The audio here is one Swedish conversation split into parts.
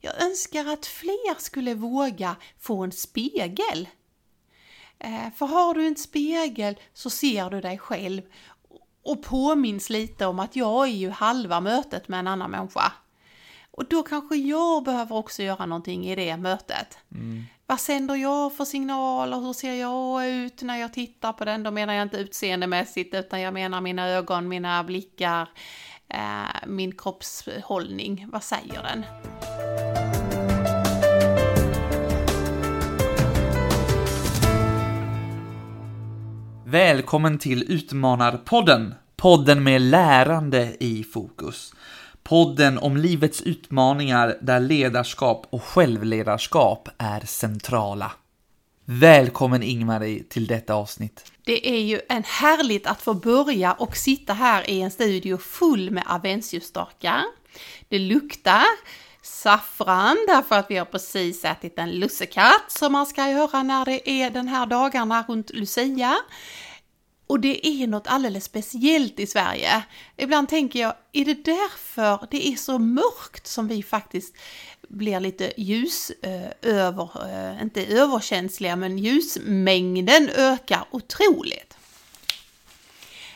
jag önskar att fler skulle våga få en spegel. Eh, för har du en spegel så ser du dig själv och påminns lite om att jag är ju halva mötet med en annan människa. Och då kanske jag behöver också göra någonting i det mötet. Mm. Vad sänder jag för signaler? Hur ser jag ut när jag tittar på den? Då menar jag inte utseendemässigt utan jag menar mina ögon, mina blickar, eh, min kroppshållning. Vad säger den? Välkommen till Utmanarpodden! Podden med lärande i fokus. Podden om livets utmaningar där ledarskap och självledarskap är centrala. Välkommen Ingmarie till detta avsnitt. Det är ju en härligt att få börja och sitta här i en studio full med aventsljusstakar. Det luktar saffran därför att vi har precis ätit en lussekatt som man ska göra när det är den här dagarna runt Lucia. Och det är något alldeles speciellt i Sverige. Ibland tänker jag, är det därför det är så mörkt som vi faktiskt blir lite ljus eh, över, eh, inte överkänsliga, men ljusmängden ökar otroligt.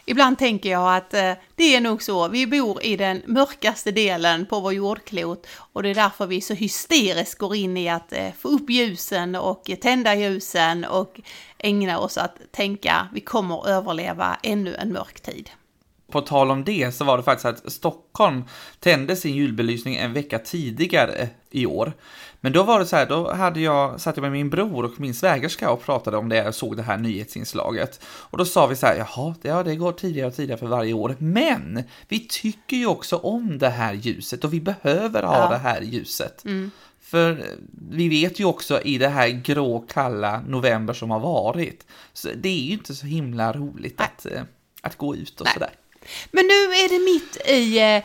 Ibland tänker jag att eh, det är nog så, vi bor i den mörkaste delen på vår jordklot och det är därför vi så hysteriskt går in i att eh, få upp ljusen och eh, tända ljusen och ägna oss att tänka vi kommer överleva ännu en mörk tid. På tal om det så var det faktiskt att Stockholm tände sin julbelysning en vecka tidigare i år. Men då var det så här, då hade jag, satt jag med min bror och min svägerska och pratade om det och såg det här nyhetsinslaget. Och då sa vi så här, jaha, det, ja, det går tidigare och tidigare för varje år. Men vi tycker ju också om det här ljuset och vi behöver ha Ja. det här ljuset. Mm. För vi vet ju också i det här grå, kalla november som har varit, så det är ju inte så himla roligt Nej. att, eh, att gå ut och sådär. Men nu är det mitt i eh,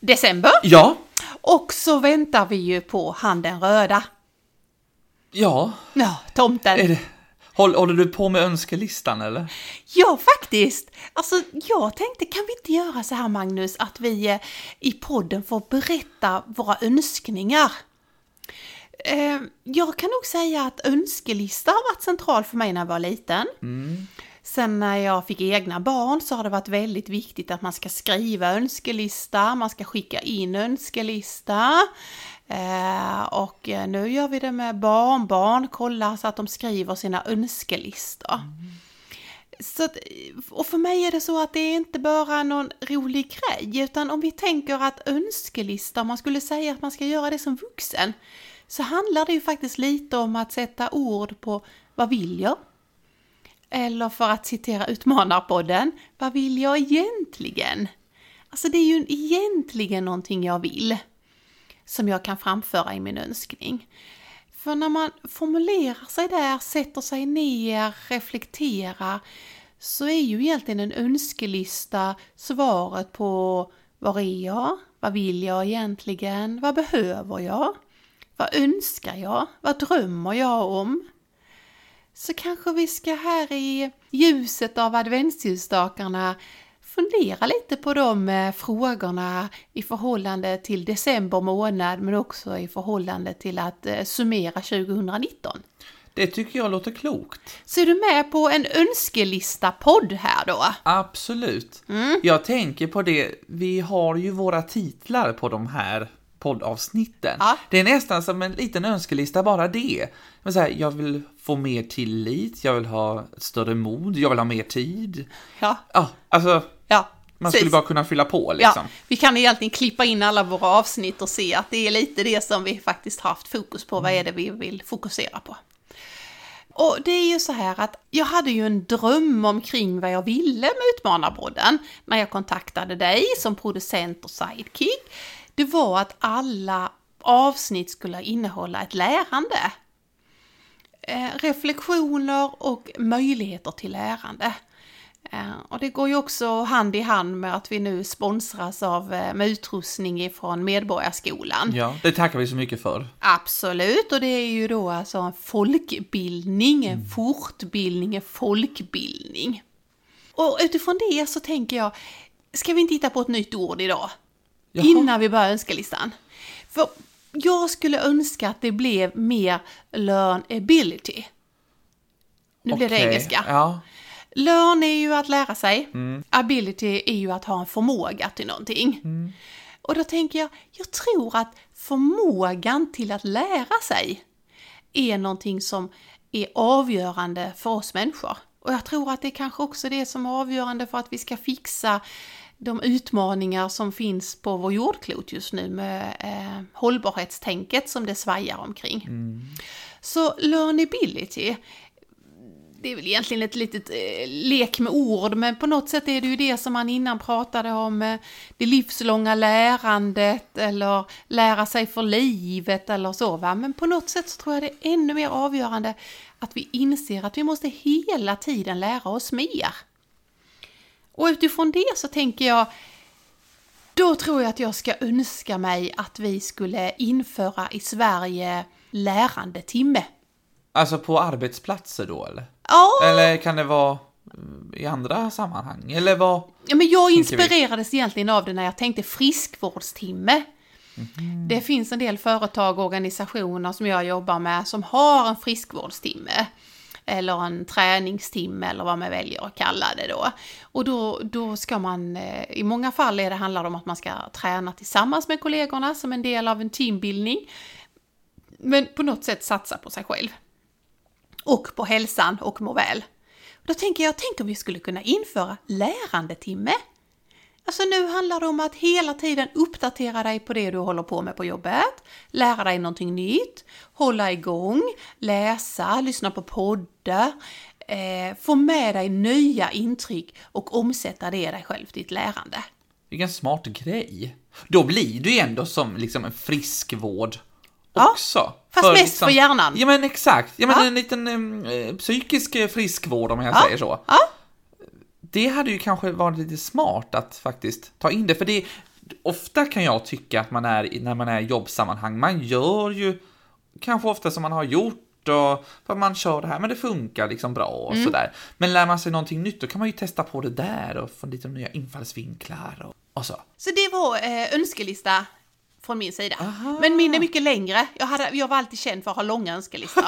december Ja, och så väntar vi ju på han den röda. ja, Ja, tomten. är det, håll, håller du på med önskelistan eller? Ja, faktiskt. Alltså, jag tänkte, kan vi inte göra så här Magnus, att vi eh, i podden får berätta våra önskningar? Eh, jag kan nog säga att önskelista har varit central för mig när jag var liten. Sen när jag fick egna barn så har det varit väldigt viktigt att man ska skriva önskelista, man ska skicka in önskelista. Eh, och eh, nu gör vi det med barnbarn, kolla så att de skriver sina önskelistor. Så att, eh, och för mig är det så att det är inte bara någon rolig grej, utan om vi tänker att önskelista, om man skulle säga att man ska göra det som vuxen, så handlar det ju faktiskt lite om att sätta ord på vad vill jag? Eller för att citera Utmanarpodden, vad vill jag egentligen? Alltså det är ju egentligen någonting jag vill som jag kan framföra i min önskning. För när man formulerar sig där, sätter sig ner, reflekterar, så är ju egentligen en önskelista svaret på var är jag? Vad vill jag egentligen? Vad behöver jag? Vad önskar jag? Vad drömmer jag om? Så kanske vi ska här i ljuset av adventsljusstakarna fundera lite på de eh, frågorna i förhållande till december månad men också i förhållande till att eh, summera 2019. Det tycker jag låter klokt. Så är du med på en önskelista-podd här då? Absolut. Mm. Jag tänker på det, vi har ju våra titlar på de här poddavsnitten. Ja. Det är nästan som en liten önskelista, bara det. Men så här, jag vill få mer tillit, jag vill ha större mod, jag vill ha mer tid. Ja, Ja, alltså, ja. man precis. skulle bara kunna fylla på liksom. Ja, vi kan egentligen klippa in alla våra avsnitt och se att det är lite det som vi faktiskt haft fokus på. Vad är det vi vill fokusera på? Och det är ju så här att jag hade ju en dröm omkring vad jag ville med Utmanarpodden när jag kontaktade dig som producent och sidekick. Det var att alla avsnitt skulle innehålla ett lärande. Eh, reflektioner och möjligheter till lärande. Eh, Och det går ju också hand i hand med att vi nu sponsras av, eh, med utrustning ifrån Medborgarskolan. Ja, det tackar vi så mycket för. Absolut, och det är ju då alltså en folkbildning, en fortbildning, en folkbildning. Och utifrån det så tänker jag, ska vi inte hitta på ett nytt ord idag? Jaha. Innan vi börjar önskelistan. För jag skulle önska att det blev mer learnability. Nu blir det engelska. Ja. Learn är ju att lära sig. Ability är ju att ha en förmåga till någonting. Och då tänker jag, jag tror att förmågan till att lära sig är någonting som är avgörande för oss människor. Och jag tror att det är kanske också det som är avgörande för att vi ska fixa de utmaningar som finns på vår jordklot just nu med eh, hållbarhetstänket som det svajar omkring. Så learnability, det är väl egentligen ett litet eh, lek med ord, men på något sätt är det ju det som man innan pratade om, eh, det livslånga lärandet eller lära sig för livet eller så va. Men på något sätt så tror jag det är ännu mer avgörande att vi inser att vi måste hela tiden lära oss mer. Och utifrån det så tänker jag, då tror jag att jag ska önska mig att vi skulle införa i Sverige lärandetimme. Alltså på arbetsplatser då eller? Ja, Eller kan det vara mm, i andra sammanhang? Eller vad? Ja, men jag Tänker vi. inspirerades egentligen av det när jag tänkte friskvårdstimme. Mhm. Det finns en del företag och organisationer som jag jobbar med som har en friskvårdstimme. Eller en träningstimme eller vad man väljer att kalla det då. Och då, då ska man, eh, i många fall är det handlar det om att man ska träna tillsammans med kollegorna som en del av en teambildning. Men på något sätt satsa på sig själv. Och på hälsan och må väl. Då tänker jag, tänk om vi skulle kunna införa lärandetimme. Alltså nu handlar det om att hela tiden uppdatera dig på det du håller på med på jobbet, lära dig någonting nytt, hålla igång, läsa, lyssna på poddar, eh, få med dig nya intryck och omsätta det i dig själv ditt lärande. Vilken smart grej. Då blir du ju ändå som liksom en friskvård Ja, också. fast mest för hjärnan. Ja men exakt, ja men Ja. en liten eh, psykisk friskvård om jag Ja. säger så. Ja, Det hade ju kanske varit lite smart att faktiskt ta in det, för det ofta kan jag tycka att man är när man är i jobbsammanhang, man gör ju kanske ofta som man har gjort och för man kör det här, men det funkar liksom bra och Mm. sådär. Men lär man sig någonting nytt, då kan man ju testa på det där och få lite nya infallsvinklar och, och så. så det var eh, önskelista från min sida. Aha. Men min är mycket längre. Jag, hade, jag var alltid känd för att ha långa önskelistor.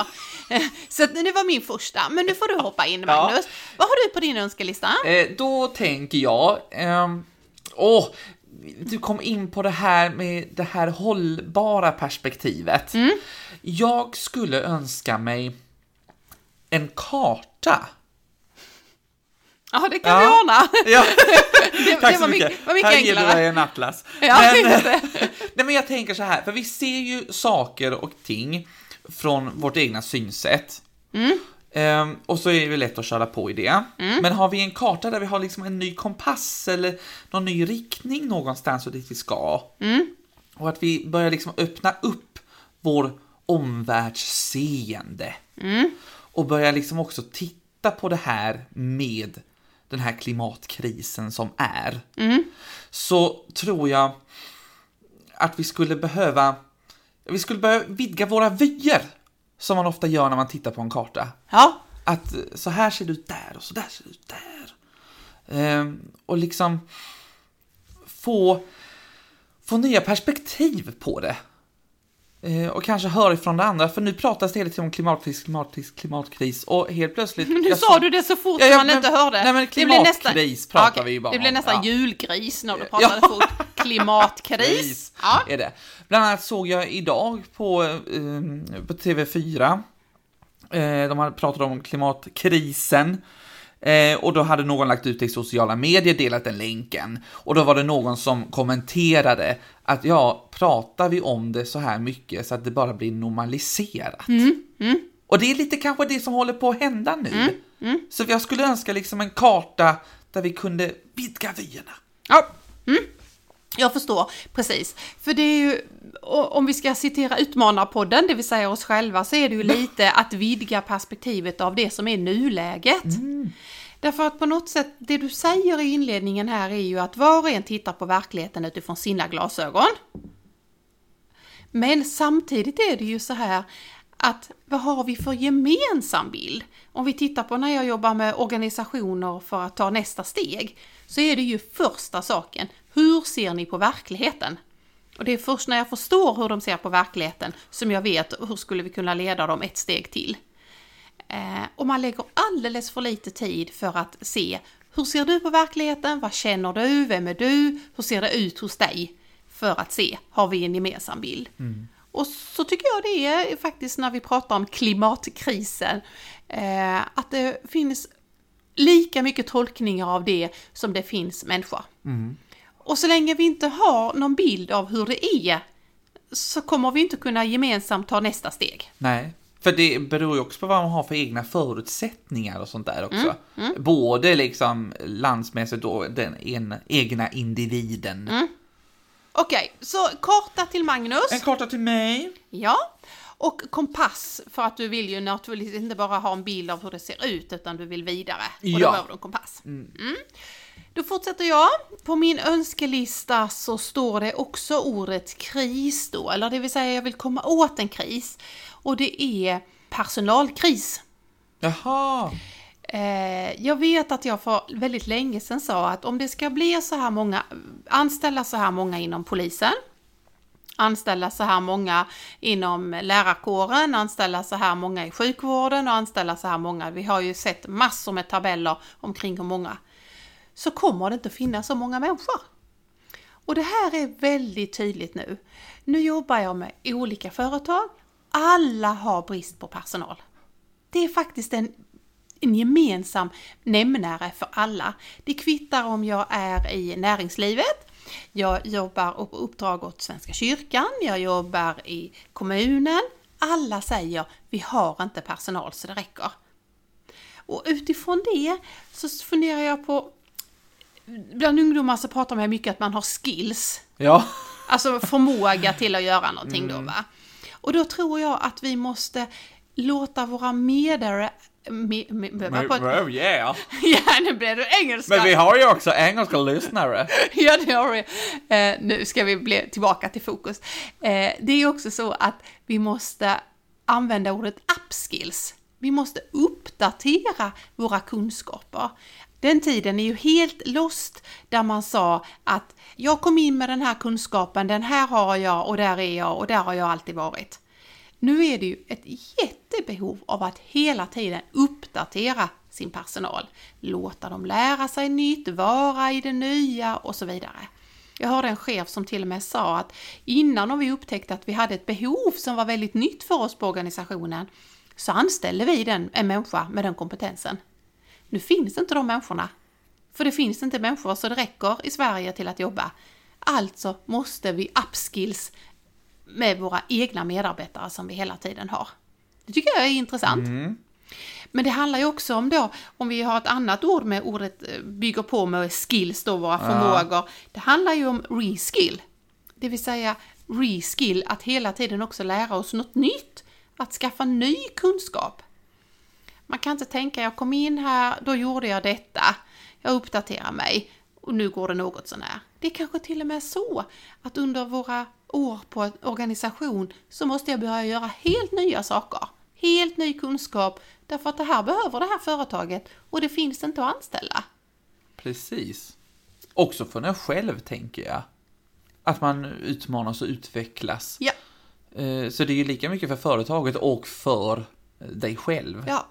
Eh, så att det var min första. Men nu får du hoppa in Magnus. Vad har du på din önskelista? Eh, då tänker jag, ehm, åh, du kom in på det här med det här hållbara perspektivet. Jag skulle önska mig en karta. Ja, det kan Ja. vi ordna. Ja, Det, tack det var mycket. mycket, var mycket här ger du enklare. dig en atlas. Ja, men, nej, men jag tänker så här, för vi ser ju saker och ting från vårt egna synsätt. Mm. Ehm, och så är det lätt att köra på i det. Men har vi en karta där vi har liksom en ny kompass eller någon ny riktning någonstans och dit vi ska. Mm. Och att vi börjar liksom öppna upp vår omvärldsseende. Mm. Och börjar liksom också titta på det här med den här klimatkrisen som är. Mm. Så tror jag att vi skulle behöva, vi skulle behöva vidga våra vyer. Som man ofta gör när man tittar på en karta. Ja, Att eh, så här ser det ut där och så där ser det ut där. Ehm, och liksom få, få nya perspektiv på det. Eh, och kanske höra ifrån det andra, för nu pratas det hela tiden om klimatkris, klimatkris, klimatkris och helt plötsligt... nu sa du det så fort Ja, ja, man men- inte hörde. nej, men Det blir nästan- klimatkris pratar Okej, vi ju bara Det blir om, nästan ja. julgris när du Ja. pratade fort. Klimatkris. Kris Ja. är det. Bland annat såg jag idag på, eh, på TV4, eh, de hade pratat om klimatkrisen, eh, och då hade någon lagt ut det i sociala medier, delat den länken, och då var det någon som kommenterade att ja, pratar vi om det så här mycket så att det bara blir normaliserat? Och det är lite kanske det som håller på att hända nu. Så jag skulle önska liksom en karta där vi kunde vidga vyerna. Ja. Mm. Jag förstår, precis. För det är ju, om vi ska citera Utmanarpodden, det vill säga oss själva, så är det ju lite att vidga perspektivet av det som är nuläget. Därför att på något sätt, det du säger i inledningen här är ju att var och en tittar på verkligheten utifrån sina glasögon. Men samtidigt är det ju så här att vad har vi för gemensam bild? Om vi tittar på när jag jobbar med organisationer för att ta nästa steg så är det ju första saken. Hur ser ni på verkligheten? Och det är först när jag förstår hur de ser på verkligheten som jag vet hur skulle vi kunna leda dem ett steg till. Eh, och man lägger alldeles för lite tid för att se hur ser du på verkligheten? Vad känner du? Vem är du? Hur ser det ut hos dig? För att se, har vi en gemensam bild? Mm. Och så tycker jag det är faktiskt när vi pratar om klimatkrisen, eh, att det finns lika mycket tolkningar av det som det finns människor. Mm. Och så länge vi inte har någon bild av hur det är så kommer vi inte kunna gemensamt ta nästa steg. Nej, för det beror ju också på vad man har för egna förutsättningar och sånt där också. Mm, mm. Både liksom landsmässigt och den en, egna individen. Mm. Okej, okay, så karta till Magnus. En karta till mig. Ja. Och kompass, för att du vill ju naturligtvis inte bara ha en bild av hur det ser ut, utan du vill vidare. Och ja. då behöver du en kompass. Mm. Mm. Då fortsätter jag. På min önskelista så står det också ordet kris då, eller det vill säga jag vill komma åt en kris. Och det är personalkris. Jaha! Eh, jag vet att jag för väldigt länge sedan sa att om det ska bli så här många, anställa så här många inom polisen, anställa så här många inom lärarkåren, anställa så här många i sjukvården och anställa så här många. Vi har ju sett massor med tabeller omkring hur många. Så kommer det inte finnas så många människor. Och det här är väldigt tydligt nu. Nu jobbar jag med olika företag. Alla har brist på personal. Det är faktiskt en en gemensam nämnare för alla. Det kvittar om jag är i näringslivet, jag jobbar på uppdrag åt Svenska kyrkan, jag jobbar i kommunen. Alla säger vi har inte personal så det räcker. Och utifrån det så funderar jag på Bland ungdomar så pratar man mycket att man har skills. Ja. Alltså förmåga till att göra någonting mm. då va. Och då tror jag att vi måste låta våra medare Me, me, me, på, yeah! ja, nu blev det engelska. Men vi har ju också engelska lyssnare. ja, det har vi. Eh, nu ska vi bli tillbaka till fokus. Eh, det är också så att vi måste använda ordet upskills. Vi måste uppdatera våra kunskaper. Den tiden är ju helt lost där man sa att jag kom in med den här kunskapen, den här har jag och där är jag och där har jag alltid varit. Nu är det ju ett jättebehov av att hela tiden uppdatera sin personal, låta dem lära sig nytt, vara i det nya och så vidare. Jag hörde en chef som till och med sa att innan vi upptäckte att vi hade ett behov som var väldigt nytt för oss på organisationen så anställde vi den, en människa med den kompetensen. Nu finns inte de människorna. För det finns inte människor så det räcker i Sverige till att jobba. Alltså måste vi upskills med våra egna medarbetare som vi hela tiden har. Det tycker jag är intressant. Mm. Men det handlar ju också om då, om vi har ett annat ord med ordet eh, bygger på med skills då, våra förmågor. Ja. Det handlar ju om reskill. Det vill säga reskill, att hela tiden också lära oss något nytt. Att skaffa ny kunskap. Man kan inte tänka, jag kom in här, då gjorde jag detta. Jag uppdaterar mig och nu går det något sånär. Det är kanske till och med så att under våra år på en organisation så måste jag börja göra helt nya saker. Helt ny kunskap därför att det här behöver det här företaget och det finns inte att anställa. Precis. Också för en själv tänker jag. Att man utmanas och utvecklas. Ja. Eh, så det är ju lika mycket för företaget och för dig själv. Ja.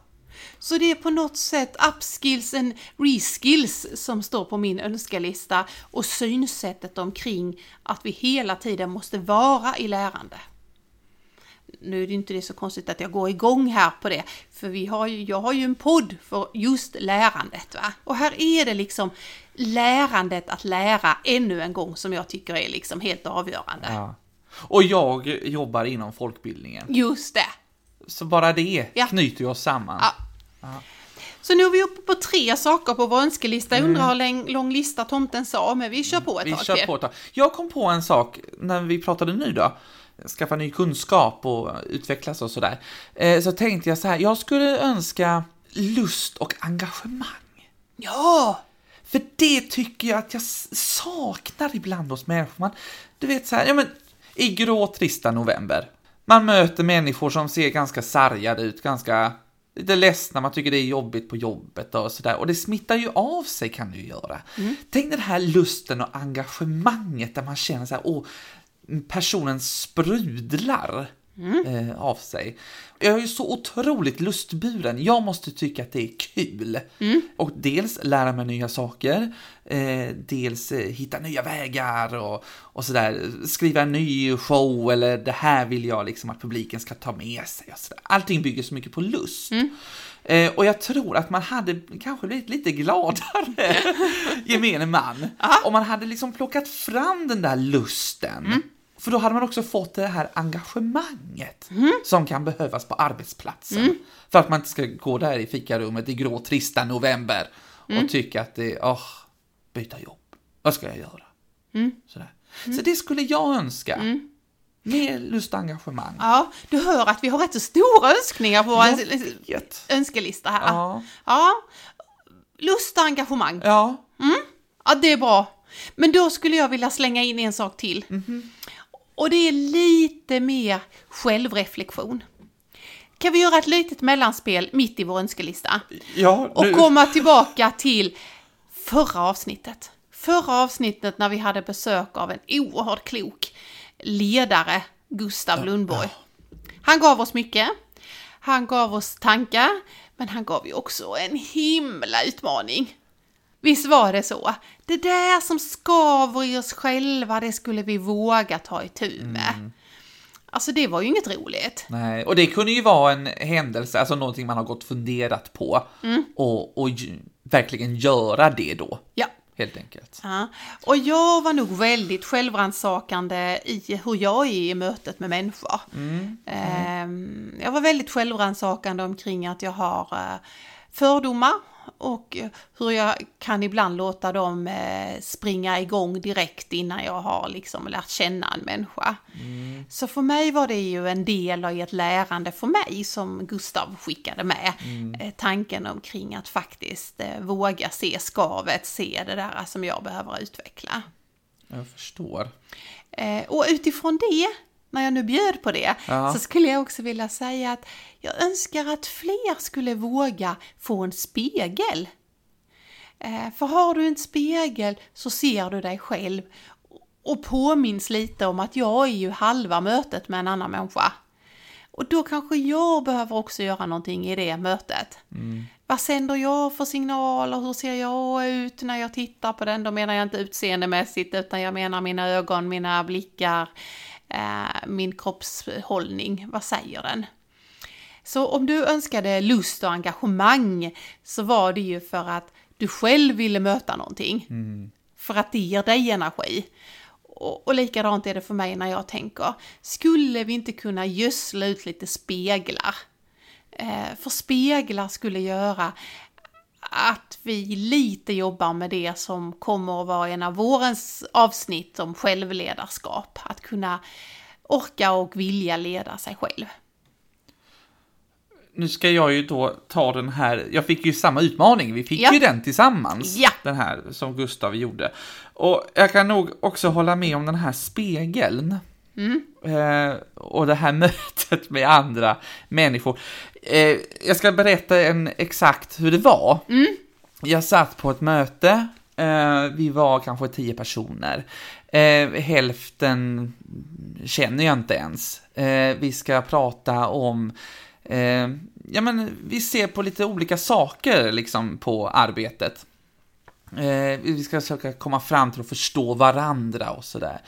Så det är på något sätt upskills and reskills som står på min önskelista och synsättet omkring att vi hela tiden måste vara i lärande. Nu är det inte det så konstigt att jag går igång här på det, för vi har ju, jag har ju en podd för just lärandet. Va? Och här är det liksom lärandet att lära ännu en gång som jag tycker är liksom helt avgörande. Ja. Och jag jobbar inom folkbildningen. Just det. Så bara det ja. knyter ju oss samman. Ja. Så nu är vi uppe på tre saker på vår önskelista. Jag undrar mm. hur lång lista tomten sa, men vi kör på ett vi tag kör till. På ett tag. Jag kom på en sak när vi pratade nu då skaffa ny kunskap och utvecklas och sådär. Eh, så tänkte jag så här, jag skulle önska lust och engagemang. Ja! För det tycker jag att jag saknar ibland hos människor. Man, du vet så här, ja men i grå trista november. Man möter människor som ser ganska sargade ut, ganska lite ledsna, man tycker det är jobbigt på jobbet och sådär. Och det smittar ju av sig kan det ju göra. Mm. Tänk den här lusten och engagemanget där man känner så här, åh, personen sprudlar eh, av sig. Jag är ju så otroligt lustburen. Jag måste tycka att det är kul. Och dels lära mig nya saker, eh, dels eh, hitta nya vägar och, och sådär. Skriva en ny show eller det här vill jag liksom att publiken ska ta med sig. Och sådär. Allting bygger så mycket på lust. Eh, och jag tror att man hade kanske blivit lite gladare, gemene man, om man hade liksom plockat fram den där lusten. För då hade man också fått det här engagemanget som kan behövas på arbetsplatsen. För att man inte ska gå där i fikarummet i grå trista november och tycka att det är, åh, byta jobb. Vad ska jag göra? Sådär. Så det skulle jag önska. Mer lust och engagemang. Ja, du hör att vi har rätt så stora önskningar på vår önskelista här. Ja. ja. Lust och engagemang. Ja. Ja, det är bra. Men då skulle jag vilja slänga in en sak till. Mhm. Och det är lite mer självreflektion. Kan vi göra ett litet mellanspel mitt i vår önskelista? Ja, Och nu- komma tillbaka till förra avsnittet. Förra avsnittet när vi hade besök av en oerhört klok ledare, Gustav Lundborg. Han gav oss mycket. Han gav oss tankar, men han gav ju också en himla utmaning. Visst var det så? Det där som skaver i oss själva, det skulle vi våga ta itu med. Alltså det var ju inget roligt. Nej, och det kunde ju vara en händelse, alltså någonting man har gått funderat på och, och ju- verkligen göra det då, Ja. helt enkelt. Ja, och jag var nog väldigt självrannsakande i hur jag är i mötet med människor. Ehm, Jag var väldigt självrannsakande omkring att jag har eh, fördomar och hur jag kan ibland låta dem eh, springa igång direkt innan jag har liksom lärt känna en människa. Så för mig var det ju en del av ett lärande för mig som Gustav skickade med. Eh, Tanken omkring att faktiskt eh, våga se skavet, se det där som jag behöver utveckla. Jag förstår. Och utifrån det, när jag nu bjöd på det, Ja. så skulle jag också vilja säga att jag önskar att fler skulle våga få en spegel. Eh, för har du en spegel så ser du dig själv och påminns lite om att jag är ju halva mötet med en annan människa. Och då kanske jag behöver också göra någonting i det mötet. Vad sänder jag för signaler? Hur ser jag ut när jag tittar på den? Då menar jag inte utseendemässigt utan jag menar mina ögon, mina blickar, eh, min kroppshållning. Vad säger den? Så om du önskade lust och engagemang så var det ju för att du själv ville möta någonting. För att det ger dig energi. Och, och likadant är det för mig när jag tänker, skulle vi inte kunna gödsla ut lite speglar? Eh, för speglar skulle göra att vi lite jobbar med det som kommer att vara en av vårens avsnitt om självledarskap. Att kunna orka och vilja leda sig själv. Nu ska jag ju då ta den här, jag fick ju samma utmaning, vi fick Ja. ju den tillsammans, Ja. den här som Gustav gjorde. Och jag kan nog också hålla med om den här spegeln. Eh, och det här mötet med andra människor. Eh, jag ska berätta en exakt hur det var. Jag satt på ett möte, eh, vi var kanske tio personer. Eh, hälften känner jag inte ens. Eh, vi ska prata om, eh, ja men vi ser på lite olika saker liksom på arbetet. Eh, vi ska försöka komma fram till att förstå varandra och sådär.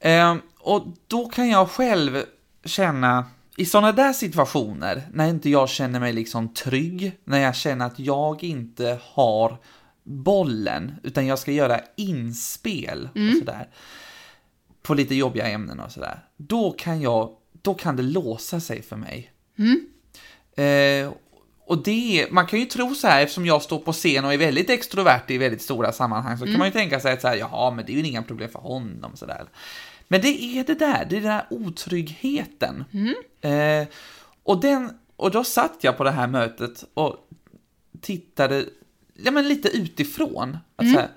Eh, och då kan jag själv känna, i sådana där situationer, när inte jag känner mig liksom trygg, när jag känner att jag inte har bollen, utan jag ska göra inspel och sådär, på lite jobbiga ämnen och sådär, då kan jag, då kan det låsa sig för mig. Eh, och det, man kan ju tro så här, eftersom jag står på scen och är väldigt extrovert i väldigt stora sammanhang, så kan man ju tänka sig att så här, jaha, men det är ju inga problem för honom. Så där. Men det är det där, det är den här otryggheten. Eh, och, den, och då satt jag på det här mötet och tittade ja, men lite utifrån. Att här,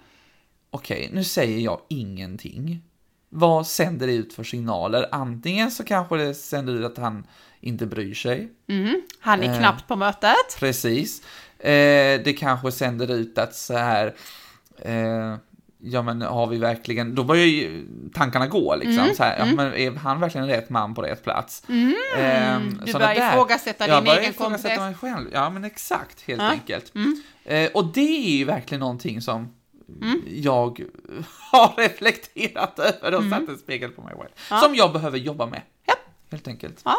Okej, nu säger jag ingenting. Vad sänder det ut för signaler? Antingen så kanske det sänder ut att han inte bryr sig. Mm. Han är Eh. knappt på mötet. Precis. Eh, det kanske sänder ut att så här, eh, ja men har vi verkligen, då börjar ju tankarna gå liksom. Mm, Så här, ja, men är han verkligen rätt man på rätt plats? Ehm, Du sådana börjar ifrågasätta jag din egen kompetens. mig själv. Ja men exakt, helt Ja. enkelt. Mm. Eh, och det är ju verkligen någonting som jag har reflekterat över och satt en spegel på mig själv. Mm. Ja. Som jag behöver jobba med. Ja. Helt enkelt. Ja.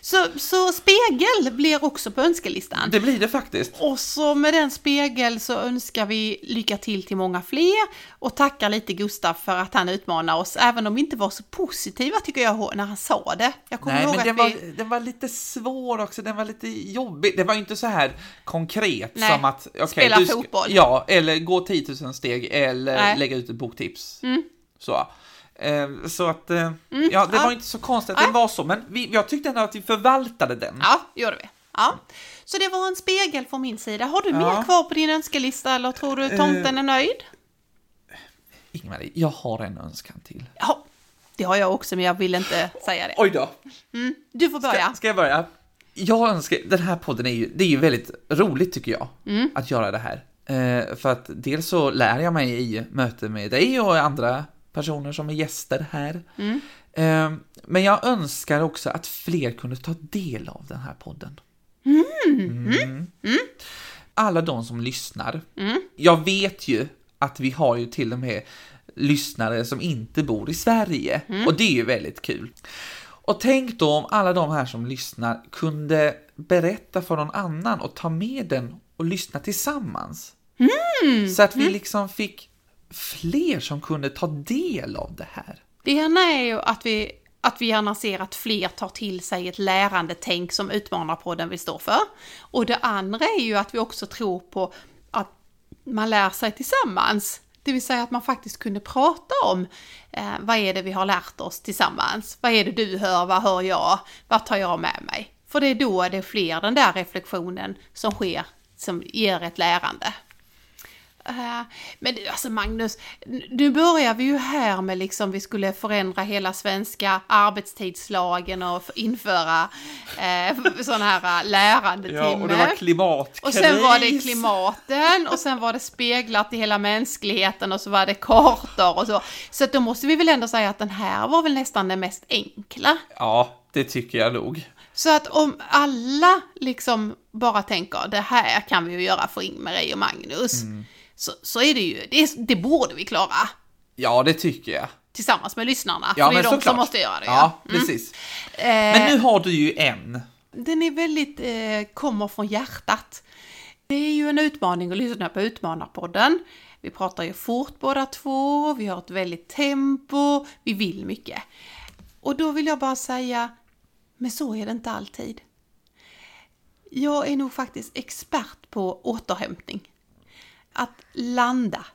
Så, så spegel blir också på önskelistan. Det blir det faktiskt. Och så med den spegel så önskar vi lycka till till många fler och tackar lite Gustav för att han utmanar oss, även om vi inte var så positiva tycker jag när han sa det. Jag kommer Nej, ihåg men den vi... var, den var lite svår också, den var lite jobbig. Det var ju inte så här konkret Nej, som att... okej, spela du fotboll. Ja, eller gå 10 000 steg eller Nej. lägga ut ett boktips. Mm. Så. Eh, Så att, eh, ja, det ja. var inte så konstigt att Nej. den var så, men vi, jag tyckte ändå att vi förvaltade den. Ja, gjorde vi. Ja. Så det var en spegel från min sida. Har du Ja. mer kvar på din önskelista eller tror du tomten är nöjd? Ingmarie, jag har en önskan till. Ja, det har jag också men jag vill inte säga det. Oj då! Du får börja. Ska, ska jag börja? Jag önskar, den här podden är ju, det är ju väldigt roligt tycker jag, Mm. att göra det här. Eh, för att dels så lär jag mig i möte med dig och andra personer som är gäster här. Mm. Eh, men jag önskar också att fler kunde ta del av den här podden. Mm. Alla de som lyssnar. Mm. Jag vet ju att vi har ju till och med lyssnare som inte bor i Sverige Mm. och det är ju väldigt kul. Och tänk då om alla de här som lyssnar kunde berätta för någon annan och ta med den och lyssna tillsammans. Mm. Så att vi liksom fick fler som kunde ta del av det här. Det ena är ju att vi, att vi gärna ser att fler tar till sig ett lärandetänk som Utmanarpodden vi står för. Och det andra är ju att vi också tror på att man lär sig tillsammans. Det vill säga att man faktiskt kunde prata om eh, vad är det vi har lärt oss tillsammans? Vad är det du hör? Vad hör jag? Vad tar jag med mig? För det är då det är fler den där reflektionen som sker som ger ett lärande. Eh, Men du, alltså Magnus, nu börjar vi ju här med liksom vi skulle förändra hela svenska arbetstidslagen och införa eh, sådana här äh, lärandetimmar. klimatkris. Och sen var det klimaten och sen var det speglat i hela mänskligheten och så var det kartor och så. Så då måste vi väl ändå säga att den här var väl nästan den mest enkla. Ja, det tycker jag nog. Så att om alla liksom bara tänker det här kan vi ju göra för Ingmarie och Magnus. Mm. Så, så är det ju, det, det borde vi klara. Ja, det tycker jag. Tillsammans med lyssnarna. Ja, för det är de såklart. som måste göra det. Ja, Mm. precis. Eh, Men nu har du ju en. Den är väldigt, eh, kommer från hjärtat. Det är ju en utmaning att lyssna på Utmanarpodden. Vi pratar ju fort båda två, vi har ett väldigt tempo, vi vill mycket. Och då vill jag bara säga, men så är det inte alltid. Jag är nog faktiskt expert på återhämtning. Att landa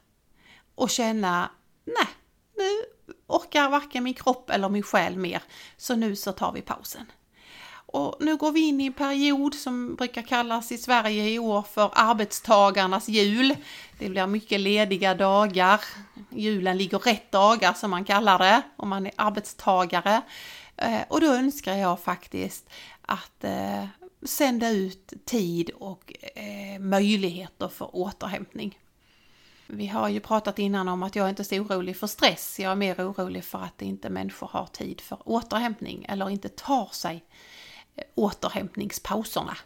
och känna, nej, nu orkar varken min kropp eller min själ mer, så nu så tar vi pausen. Och nu går vi in i en period som brukar kallas i Sverige i år för arbetstagarnas jul. Det blir mycket lediga dagar. Julen ligger rätt dagar som man kallar det om man är arbetstagare. Eh, och då önskar jag faktiskt att eh, sända ut tid och eh, möjligheter för återhämtning. Vi har ju pratat innan om att jag inte är så orolig för stress. Jag är mer orolig för att inte människor har tid för återhämtning eller inte tar sig eh, återhämtningspauserna.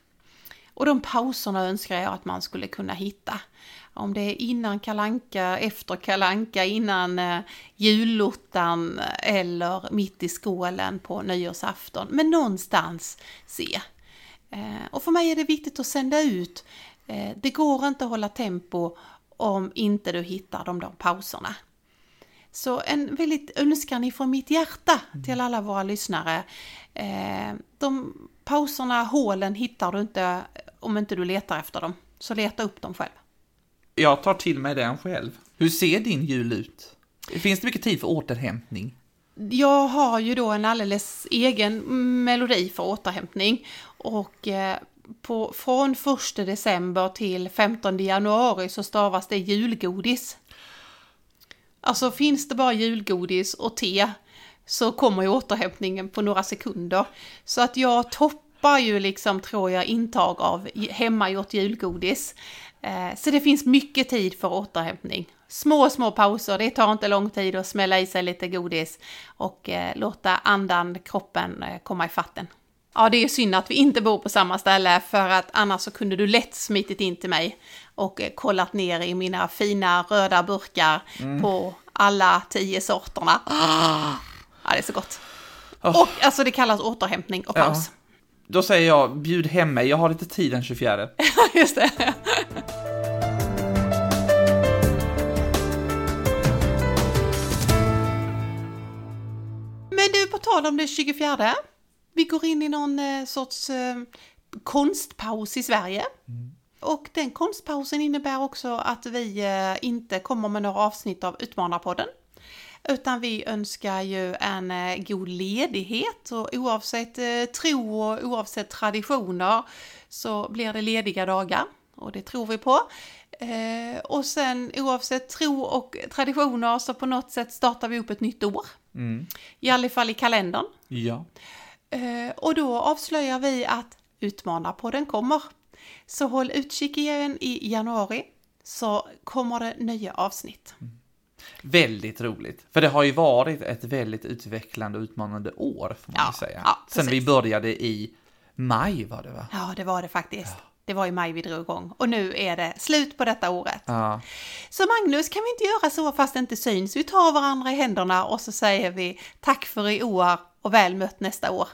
Och de pauserna önskar jag att man skulle kunna hitta. Om det är innan kalanka, efter kalanka, innan eh, jullottan eller mitt i skålen på nyårsafton. Men någonstans se. Eh, och för mig är det viktigt att sända ut. Eh, det går inte att hålla tempo om inte du hittar de där pauserna. Så en väldigt önskan ifrån mitt hjärta till alla våra lyssnare. Eh, de pauserna, hålen hittar du inte om inte du letar efter dem. Så leta upp dem själv. Jag tar till mig den själv. Hur ser din jul ut? Finns det mycket tid för återhämtning? Jag har ju då en alldeles egen melodi för återhämtning. Och eh, på, från 1 december till 15 januari så stavas det julgodis. Alltså finns det bara julgodis och te så kommer ju återhämtningen på några sekunder. Så att jag toppar ju liksom, tror jag, intag av hemmagjort julgodis. Eh, så det finns mycket tid för återhämtning små, små pauser. Det tar inte lång tid att smälla i sig lite godis och eh, låta andan, kroppen eh, komma i fatten. Ja, det är synd att vi inte bor på samma ställe för att annars så kunde du lätt smitit in till mig och eh, kollat ner i mina fina röda burkar på alla tio sorterna. Ja, det är så gott. Oh. Och alltså det kallas återhämtning och Ja. paus. Då säger jag, bjud hem mig, jag har lite tid den 24. Just det. Men du, på tal om det 24. Vi går in i någon eh, sorts eh, konstpaus i Sverige. Och den konstpausen innebär också att vi eh, inte kommer med några avsnitt av Utmanarpodden. Utan vi önskar ju en eh, god ledighet och oavsett eh, tro och oavsett traditioner så blir det lediga dagar och det tror vi på. Eh, och sen oavsett tro och traditioner så på något sätt startar vi upp ett nytt år. Mm. I alla fall i kalendern. Ja. Eh, och då avslöjar vi att Utmanarpodden kommer. Så håll utkik igen i januari så kommer det nya avsnitt. Väldigt roligt. För det har ju varit ett väldigt utvecklande och utmanande år, får man Ja, säga. ja, Sen vi började i maj var det va? Ja, det var det faktiskt. Det var i maj vi drog igång och nu är det slut på detta året. Ja. Så Magnus, kan vi inte göra så fast det inte syns? Vi tar varandra i händerna och så säger vi tack för i år och väl mött nästa år.